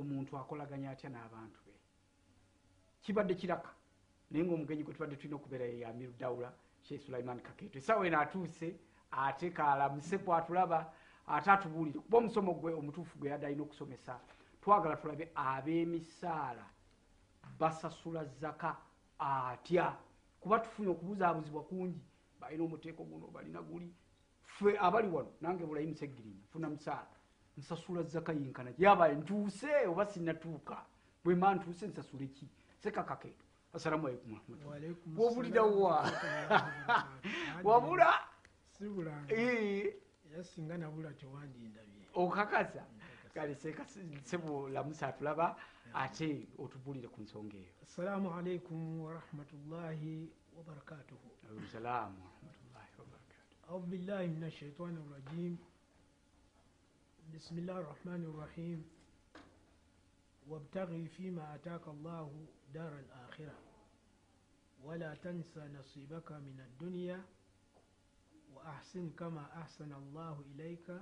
omuntu akolaganya atya n'abantu be? Kibadde kiraka. Naye ngaomugenyi gwe tubadde tulina okubeera ye amiru dawula sheikh sulaiman kaketo esawa eno atuuse ate kaalamuse kwatulaba ate atubuulire. Kuba omusomo gwe omutuufu gwe yadde alina okusomesa twagala tulabe ab'emisaala basasula zaka atya? Kuba tufunye okubuzaabuzibwa kungi. Balina omuteeko guno balina guli. Ffe abali wano nange bulayimu segirini funa musaala nsasula zakayinkanaki yaba ntuuse oba sinatuuka bwema ntuuse nsasule ki sekakakeeto assalamu alaikum warahmatullah wobulira wa? wabula? singa nabula tewandindabye okakasa kale sebulamusa atulaba ate otubulire ku nsonga eyo. Assalamu alaikum warahmatullahi wabarakatuhu salamu warahmatullahi wabarakatuhu audu billahi min ashaitani rajim بسم الله الرحمن الرحيم وابتغي فيما أتاك الله دار الآخرة ولا تنس نصيبك من الدنيا وأحسن كما أحسن الله إليك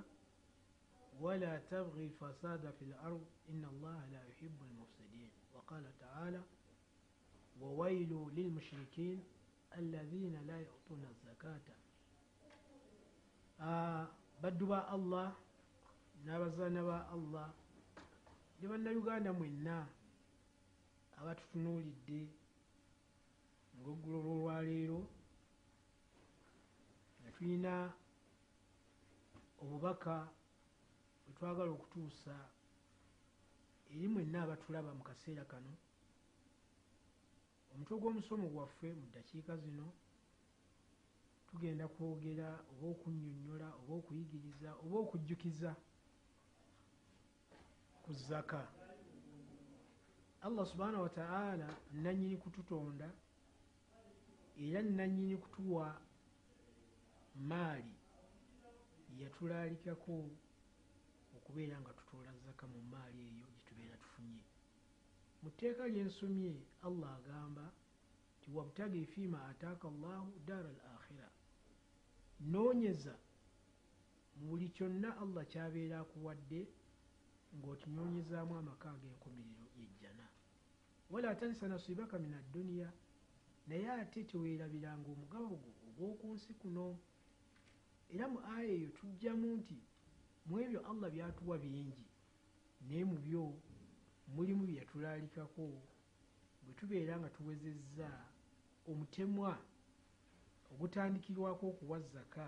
ولا تبغي الفساد في الأرض إن الله لا يحب المفسدين وقال تعالى وويل للمشركين الذين لا يعطون الزكاة آه بدوا الله n'abazaana ba allah ne bannayuganda mwenna abatutunuulidde ngaoggulo lwolwaleero nga tulina obubaka bwe twagala okutuusa eri mwenna abatulaba mu kaseera kano. Omutwe gw'omusomo gwaffe mu ddakiika zino tugenda kwogera oba okunnyonnyola oba okuyigiriza oba okujjukiza ku zaka. Allah subhanahu wataala nanyini kututonda era nanyini kutuwa maali yatulaalikako okubeera nga tutoola zaka mu maali eyo gyetubeera tufunye. Mu tteeka lyensomye allah agamba ti wabtagi fiima ataaka llahu daara al akhira noonyeza mu buli kyonna allah kyabeera akuwadde ng'okinyonyezaamu amaka ag'enkomerero yejjana. Wala tansa nasibaka min adduniya naye ate teweerabiranga omugabo gwo ogw'oku nsi kuno. Era mu aya eyo tujjamu nti mu ebyo allah byatuwa bingi naye mu byo mulimu byeyatulaalikako bwe tubeera nga tuwezezza omutemwa ogutandikirwako okuwa zaka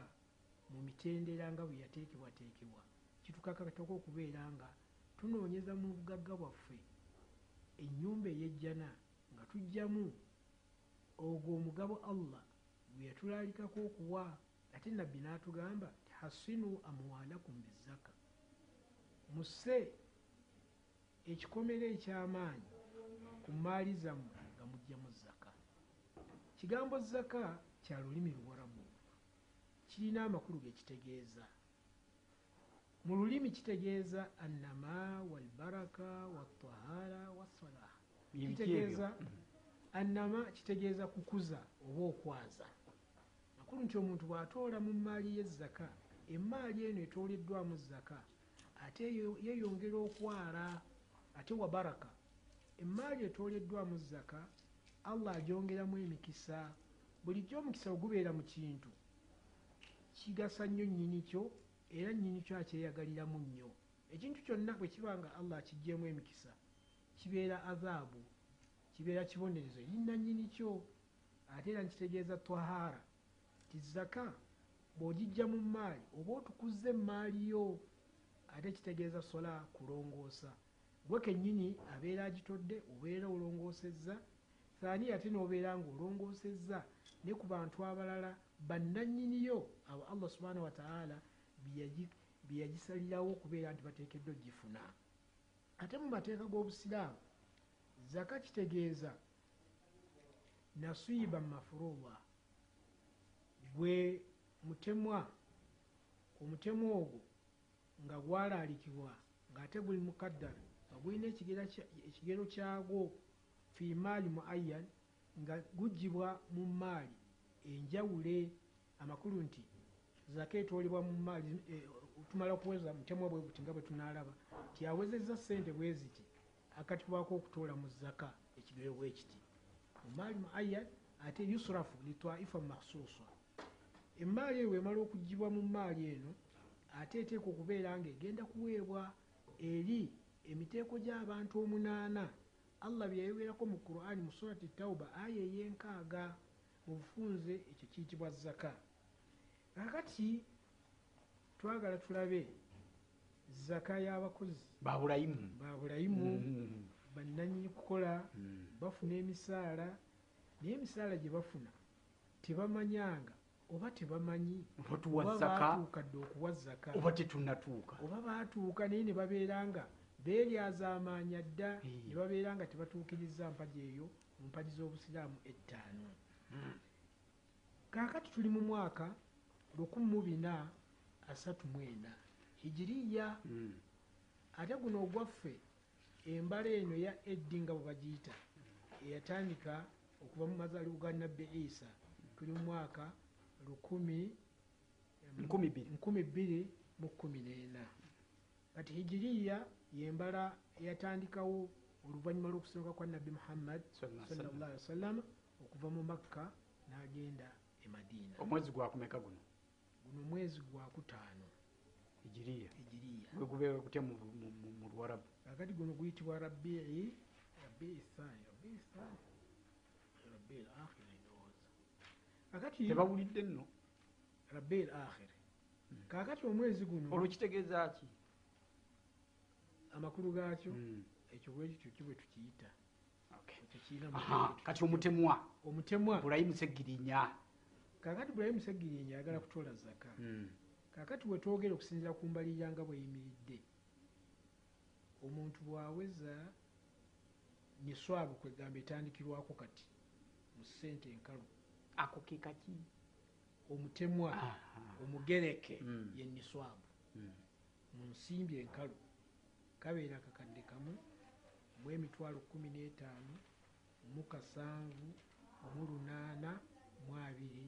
mu mitendera nga bwe yateekebwateekebwa. Kitukakatako okubeera nga tunoonyeza mu bugagga bwaffe ennyumba ey'ejjana nga tujjamu ogwo omugabo allah gwe yatulaalikako okuwa ate nabbi n'atugamba hasinu amwalakum bizaka musse ekikomero eky'amaanyi ku maali zammwe nga mugjamu zaka kigambo zaka kya lulimi luwarabu kirina amakulu gekitegeeza mu lulimi kitegeeza annama walbaraka watahara wasalaha kitegeeza annama kitegeeza kukuza oba okwaza. Makulu nti omuntu bw'atoola mu maali y'ezaka emaali eno etooleddwamu zaka ate yo- yeeyongera okwala ate wa baraka. Emaali etooleddwamu zaka allah agyongeramu emikisa bulijjo omukisa ogubeera mu kintu. Kigasa nnyo nnyini kyo era nnyini kyo akyeyagaliramu nnyo. Ekintu kyonna bwe kiba nga allah akiggyeemu emikisa kibeera azaabu kibeera kibonerezo eri nannyini kyo. Ate era nkitegeeza twahara ti zaka bw'ogijja mu maali oba otukuza emaali yo ate kitegeeza sola kulongoosa. Gwe kennyini abeera agitodde obeera olongoosezza. Saani ate n'obeera ng'olongoosezza ne ku bantu abalala bannannyiniyo abo allah subhanahu wataala bye yagisalirawo okubeera nti bateekeddwa ogifuna. Ate mu mateeka g'obusiraamu zaka kitegeeza nasiiba mafurudha gwe mutemwa omutemwa ogwo nga gwalaalikibwa ng'ate guli mukaddara nga gulina ekigero kyagwo fi maali muayyan nga gugibwa mu maali enjawule amakulu nti zaka etwolebwa mu maali eh, tumala okuweza mutemwa bwe buti nga bwe tunaalaba ti awezezza ssente bwe ziti akatibwako okutoola mu zaka ekigero bwe kiti. Mumaali muayyan ate yusrafu litwaifa mahsusa emaali eyo wemala okugibwa mu maali eno ate eteeka okubeera nga egenda kuweebwa eri emiteeko gy'abantu omunaana. Allah byeyogerako mu qurani mu surati tauba aya ey'enkaaga mu bufunze ekyo kiyitibwa zaka kakati twagala tulabe zaka y'abakozi babulayimu babulayimu bannanyini kukola bafuna emisaala naye emisaala gye bafuna tebamanyanga oba tebamanyi. Oba tuwa oba zaka baatuuka dde okuwa zaka. oba tetunatuuka oba baatuuka naye ne babeera nga beeryaza amaanya dda ne babeera nga tebatuukiriza mpagi eyo mu mpagi z'obusiraamu ettaano. Kaakati tuli mu mwaka 1434 hijiriya Mm. ate guno ogwaffe embala eno ya eddi nga bwe bagiyita eyatandika okuva mu mazaalibwa ga nabbi isa. Tuli mu mwaka lukumi Nkumi bbiri. nkumi bbiri mu kkumi n'ena. Kati hijiriya yembala eyatandikawo oluvannyuma lw'okusooka kwa nabbi muhammad sallallahu alaihi wasallam. okuva mu makka n'agenda e madiina. Omwezi gwakumeka guno guno omwezi gwakutaano ijiriya hijiriya gwe gubeera kutya mu- lwarabu? Kakati guno guyitibwa rabii rabii thani rabii thani rabii akhiri ndowooza kakati tebawulidde nno? Rabii akhiri kakati omwezi guno olwo kitegeeza ki? Amakulu gaakyo Mm. ekyo bwekityo tukiyita? Ekyo kirina Aha, kati omutemwa. Omutemwa. Bulayimu segirinya kakati bulayimu segirinja ayagala kutoola zaka Mm. kakati wetwogera okusinzira ku mbalirya nga bweyimiridde omuntu bwaweza niswabu kwegamba etandikirwako kati mu ssente enkalu. Ako ke kaki? Omutemwa omugereke Mm. ye niswabu mu nsimbi enkalu kabeera akakadde kamu mu emitwalo kumi n'etaano mu kasanvu mu lunaana mu abiri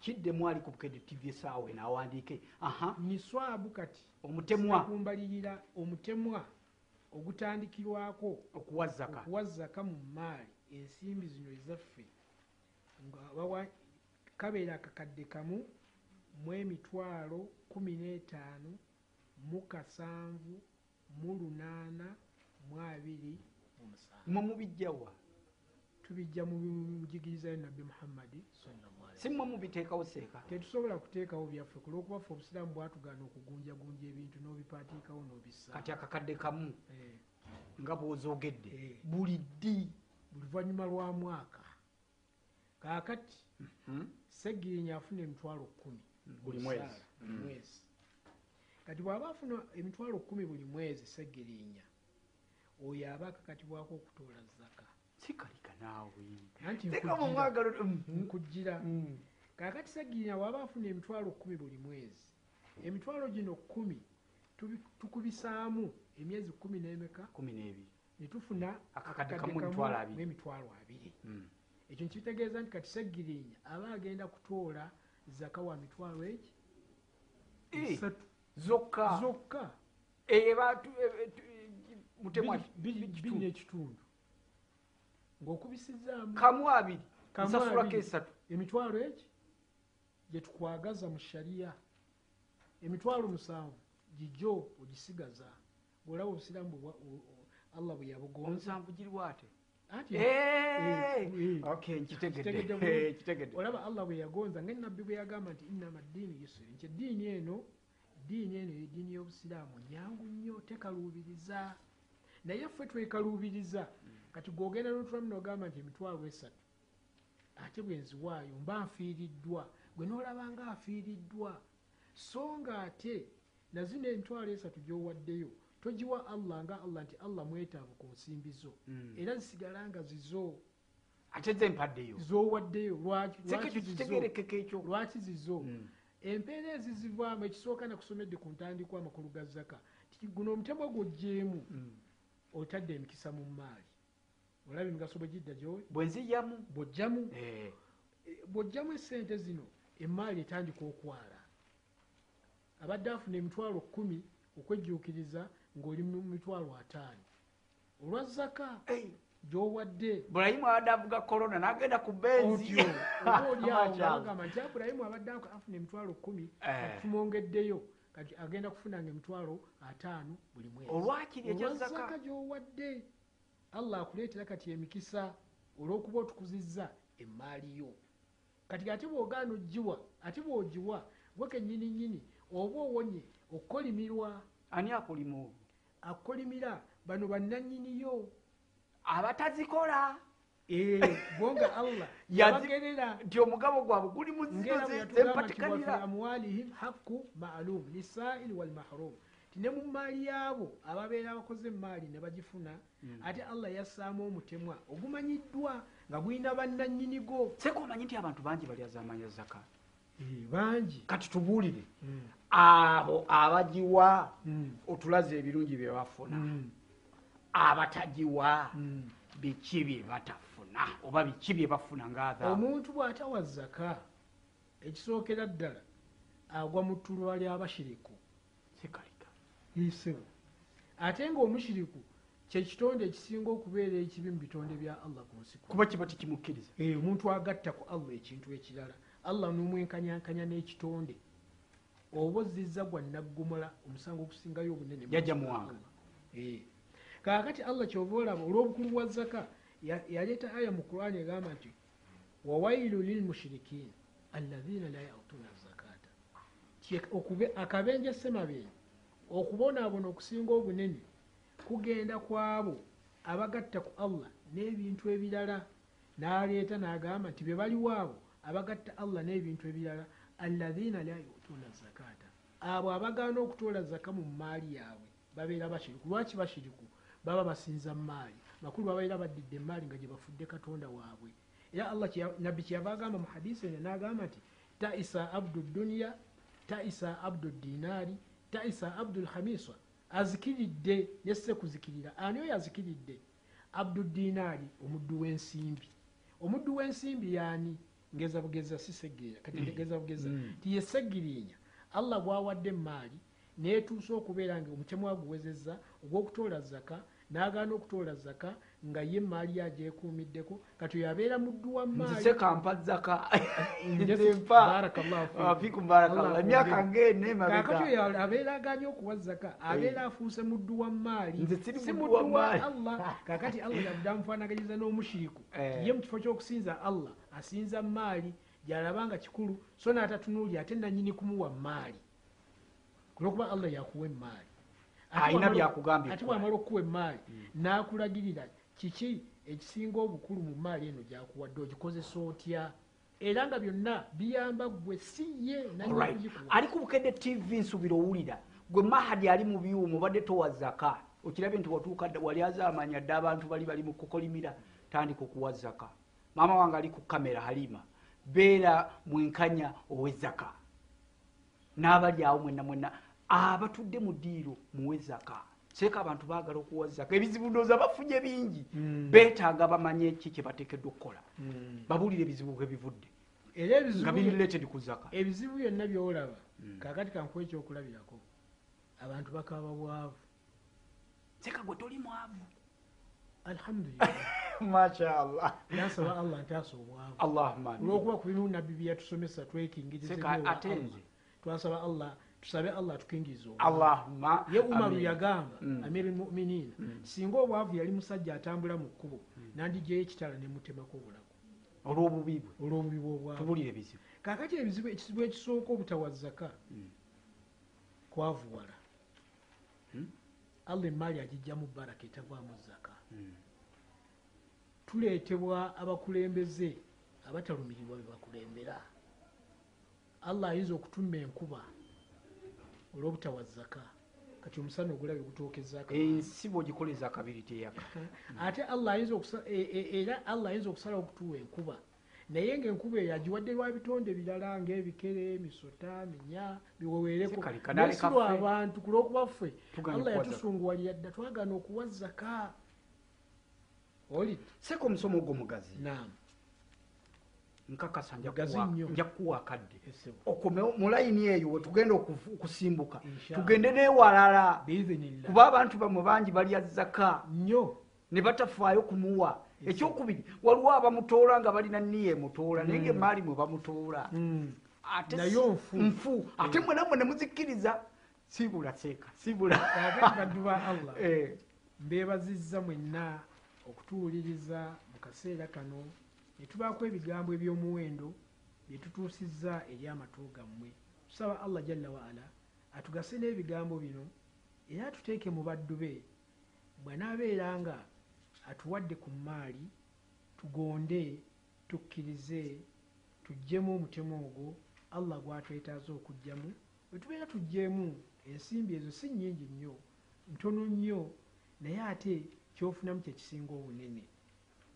kidde mwali ku bukedde tv esaawa naawandiike aha niswabu kati omutemwa. kumbalirira omutemwa ogutandikirwako okuwa zaka okuwa zaka mu maali ensimbi zino ezaffe. Nga bawa kabeera akakadde kamu mu emitwalo kumi n'etaano mu kasanvu mu lunaana mu abiri. Mwe mubijjawa tubijja mu njigiriza ya nabbi muhammadi sallallahu alaihi si mmwe mubiteekawo seeka tetusobola kuteekawo byaffe ku lw'okuba ffe obusiraamu bwatugaana okugunjagunja ebintu n'obipaatiikawo n'obissa kati akakadde kamu Eh, nga bw'ozoogedde Eh. buli ddi? Buli luvannyuma lwa mwaka kaakati Hmm? segirinya afuna emitwalo kkumi Buli mwezi. Saala, buli mwezi. Kati bw'aba afuna emitwalo kkumi buli mwezi segirinya oyo aba akakatibwako okutoola zaka sikalika naawe teka nkujjira- mu mwagalo Mm. nkujjira Mm. kaakati segirinya bw'aba afuna emitwalo kkumi buli mwezi. Emitwalo gino kkumi tubi- tukubisaamu emyezi kkumi n'emeka? Kumi n'ebiri. Ne tufuna Akakadde akakadde kamu emitwalo abiri. Mm. ekyo nkitegeeza nti kati segirinya aba agenda kutoola zaka wa mitwalo Eh, esatu. zokka. Zokka. Eba mutemwa ng'okubisizaamu kamu abiri. Nsasulako esatu emitwalo egi gye tukwagaza mu shariya emitwalo musanvu. Gijjo ogisigaza. Bw'olaba obusiraamu allah bwe yabugonza omusanvu giri bwate anti okay Kitegedde nkitegedde. Bulungi. Eh, kitegedde olaba allah bwe yagonza nga nabbi bwe yagamba nti innama ddiini yusuri nti eddiini eno ddiini eno yeddiini y'obusiraamu. Nyangu nnyo tekaluubiriza. Naye ffe twekaluubiriza kati gwogenda n'otulamu n'ogamba nti emitwalo esatu ate bwe nziwaayo mba nfiiriddwa. Gwe n'olaba nga afiiriddwa. So nga ate nazino emitwalo esatu gy'owaddeyo togiwa allah nga allah nti allah mwetaavu ku nsimbi zo. Mm. era zisigala nga zizo ate ze mpaddeyo. Zowaddeyo lwaki zizo? kitegerekeka ekyo. Lwaki zizo Mm. empeera ezizivaamu ekisooka nakusomedde ku ntandikwa amakulu ga zaka guno omutemwa gw'oggyeemu Mm. otadde emikisa mu maali olaba emigaso bwe gidda gyowe? Bwe nziyamu bw'oggyamu Eh, eh, bw'oggyamu essente zino emaali etandika okwala. Abadde afuna emitwalo kkumi okwejjuukiriza ng'oli mu mitwalo ataano. Olwa zaka gyowadde. Burayimu abadde avuga korona n'agenda ku benzi. Otyo oba oliawo Mashallah. bagamba nti abulayimu abadde afuna emitwalo kumi Eh. tumwongeddeyo kati agenda kufunanga emitwalo ataano buli mwezi. Olwakiri ekya olwa zaka gyowadde allah akuleetera kati emikisa olw'okuba otukuzizza emaali yo kati ate bw'ogaana ogiwa ate bw'ogiwa gwe kennyini nnyini oba owonye okukolimirwa ani akulima olwo akukolimira bano bannannyiniyo. Abatazikola. Bonga allah Yazi- yabagerera. nti omugabo gwabwe guli mu zino ngera bwe ze- yatugamba nti wafi zempatikanira amwalihim haqqu maalum lisaili walmahrum ti ne mu maali yaabo ababeera abakoze emaali ne bagifuna ate allah yassaamu omutemwa ogumanyiddwa nga gulina bannannyinigo seka omanyi nti abantu bangi bali azamanya zaka bangi. Kati tubuulire. Mm. abo abagiwa Mm. otulaze ebirungi bye bafuna. Mm. abatagiwa Mm. biki bye batafuna? Oba biki bye bafuna ngaadha omuntu bw'atawa zaka ekisookera ddala agwa mu ttulwa ly'abashiriku sekalika yisewo ate ng'omushiriku kyekitonde ekisinga okubeera ekibi mu bitonde bya allah ku nsi kuba kiba tekimukkiriza. Omuntu agatta ku allah ekintu ekirala. Allah n'omwenkanyankanya n'ekitonde. Oba ozizza gwa naggomola omusango okusingayo obunene Yajja muwanga. Allah. Eh. kaakati allah kyova olaba olw'obukulu bwa zaka ya- yaleeta aya mu qurani egamba nti wawailu lilmushirikin alladhina la Kye- okube- akabenje semabenje okubonaabona okusinga obunene kugenda kwabo abagatta ku allah n'ebintu ebirala. N'aleeta n'agamba nti be baliwo abo abagatta allah n'ebintu ebirala alladhina la yutuuna zakata. Abo abagaana okutoola zaka mu maali yaabwe babeera bashiriku. Lwaki bashiriku? Baba basinza maali. Makulu babeera baddidde emaali nga gye bafudde katonda waabwe. Era allah nabbi kyeyava agamba mu hadisi eno n'agamba nti taisa abdu duniya taisa abdu dinaari taisa abdul hamisa azikiridde nesse kuzikirira ani oyo azikiridde abdu dinaari omuddu w'ensimbi. Omuddu w'ensimbi yaani ngeza bugeza sisegeera kati ngeza bugeza. Mm. tiyesegirinya allah bwawadde emaali neetuusa okubeera nga omutemu aguwezezza ogw'okutoola zaka n'agaana okutoola zaka nga ye emaali yagyekuumiddeko kati oyo abeera muddu wa maali nzise kampa zaka. Emyaka emabega oyo abeera aganye okuwa zaka abeera afuuse muddu wa maali si muddu wa maali. allah. Kaakati allah yavudde amufaanaganyiza n'omushiriku Eh. ye mu kifo ky'okusinza allah asinza maali gy'alaba nga kikulu so n'atatunuulya ate nanyini kumuwa maali kulwokuba allah yakuwa emaali Alina byakugambye ate bw'amala okuwa emaali n'akulagirira kiki ekisinga obukulu mu maali eno gyakuwadde ogikozesa otya? Era nga byonna biyamba gwe si ye ali ku bukedde tv nsubira owulira. Gwe mahadi ali mu byuma obadde towa zaka okirabye nti watuuka wali azaamanya dde abantu bali bali mu kukolimira tandika okuwa zaka maama wange ali ku kamera halima. Beera mwenkanya owezaka n'abali awo mwenna mwenna abatudde mu ddiiro muwe zaka seeka abantu baagala okuwa zaka ebizibu ndooza bafunye bingi. Mm. beetaaga bamanye ki kye bateekeddwa okukola. Babuulire ebizibu bwe bivudde. Era ebizibu byonna byolaba Mm. kakati kankuwa ekyokulabirako abantu bakaba bwavu. Seeka gwe toli mwavu. Alhamdulillah. Mashallah. Nasaba allah ntaasa obwavu. Olwokuba ku bimu nabbi byeyatusomesa nze. twasaba allah tusabe allah tukingiriza obwavu allahumma ye umaru yagamba Mm. amiri muminina Mm. singa obwavu yali musajja atambula mu kkubo nandijeyo ekitala nemutemako obulago olw'obubi bwe olw'obubi bw'obwavu tubulire ebizibu kakati ebizibu ekizibu ekisooka obutawa zaka Mm. kwavuwala Mm. allah emaali agijjamu baraka etavaamu zaka Mm. tuleetebwa abakulembeze abatalumirirwa be bakulembera allah ayinza okutuma enkuba olw'obutawa zaka kati omusana ogulabye gutokezaka ensi bwogikoleza akabiri teyaka. Ate e- e- era allah ayinza okusala okutuwa enkuba. Naye ngaenkuba eyo agiwadde lwa bitonde birala ngaebikere emisota minya biweweereko. Ffe. abantu ku lw'okuba ffe allah yatusunguwalira dda twagaana okuwa zaka oli seeka omusomo ogwo mugazi nam nkakasa nja Mugazi kuwa- nnyo. nja kuwa akadde. Esebo okome mu layini eyo wetugenda okusimbuka tugende newalala kuba abantu bamwe bangi balya zaka. Nnyo ne batafaayo kumuwa ekyokubiri waliwo abamutoola nga balina niya emutoola naye ngaemaali mwe bamutoola. Mm. ate nfu. ate mwenamwe ne muzikkiriza sibula seeka sibula. Baddu ba allah. Eh, mbeebazizza mwenna okutuwuliriza mu kaseera kano ne tubaako ebigambo eby'omuwendo bye tutuusizza eri amatu gammwe. Tusaba allah jalla waala atugase n'ebigambo bino era atuteeke mu baddu be. Bw'anaabeera nga atuwadde ku maali tugonde tukkirize tuggyemu omutemu ogwo allah gwatwetaaza okugyamu. Bwe tubeera tuggyemu ensimbi ezo si nnyingi nnyo ntono nnyo naye ate kyofunamu kyekisinga obunene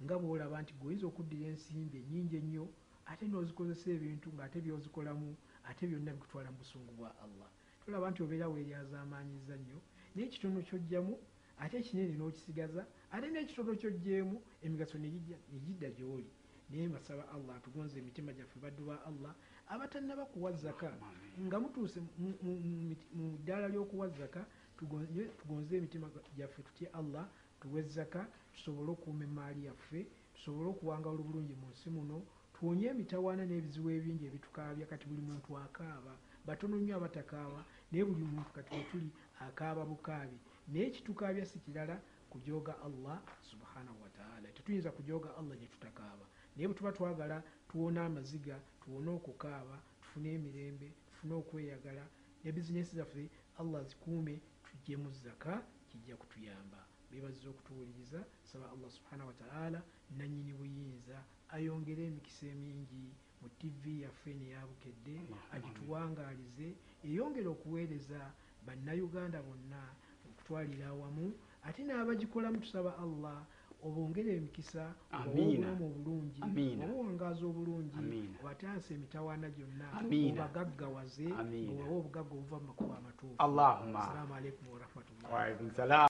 nga bwolaba nti gweoyinza okuddira ensimbi ennyingi ennyo ate n'ozikozesa ebintu ng'ate byozikolamu ate byonna bikutwala mu busungu bwa allah. Tolaba nti obeera weeryazaamaanyiza nnyo. Naye ekitono kyojjamu ate ekinene n'okisigaza ate n'ekitono kyojjeemu emigaso ne gijja- ne gidda gy'oli. Naye mbasaba allah atugonze emitima gyaffe baddu ba allah abatannaba kuwa zaka nga mutuuse mu ddaala ly'okuwa zaka tugonze emitima gyaffe tutye allah tuwe zaka tusobole okuuma emaali yaffe tusobole okuwangala obulungi mu nsi muno tuwonye emitawaana n'ebizibu ebingi ebitukaabya. Kati buli muntu akaaba batono nnyo abatakaaba naye buli muntu kati wetuli akaaba bukaabi. Naye kitukaabya si kirala kujooga allah subhanahu wataala tetuyinza kujooga allah gye tutakaaba. Naye bwe tuba twagala tuwone amaziga tuwone okukaaba tufune emirembe tufune okweyagala ne bizinesi zaffe allah zikuume tuggyemu zaka kijja kutuyamba. Bebaziza okutuwuliriza saba allah subhanahu wataala nanyini buyinza ayongere emikisa emingi mu tivi yaffe neyabukedde agituwangaalize eyongere okuweereza bannayuganda bonna okutwalira awamu ate n'abagikolamu tusaba allah obongere emikisa obulamu obulungi Amiina. obuwangaza obulungi obatansa emitawaana gyonna obagaggawaze obawe obugagga obuva mu makubo amatuufu alaikum warahmatullah.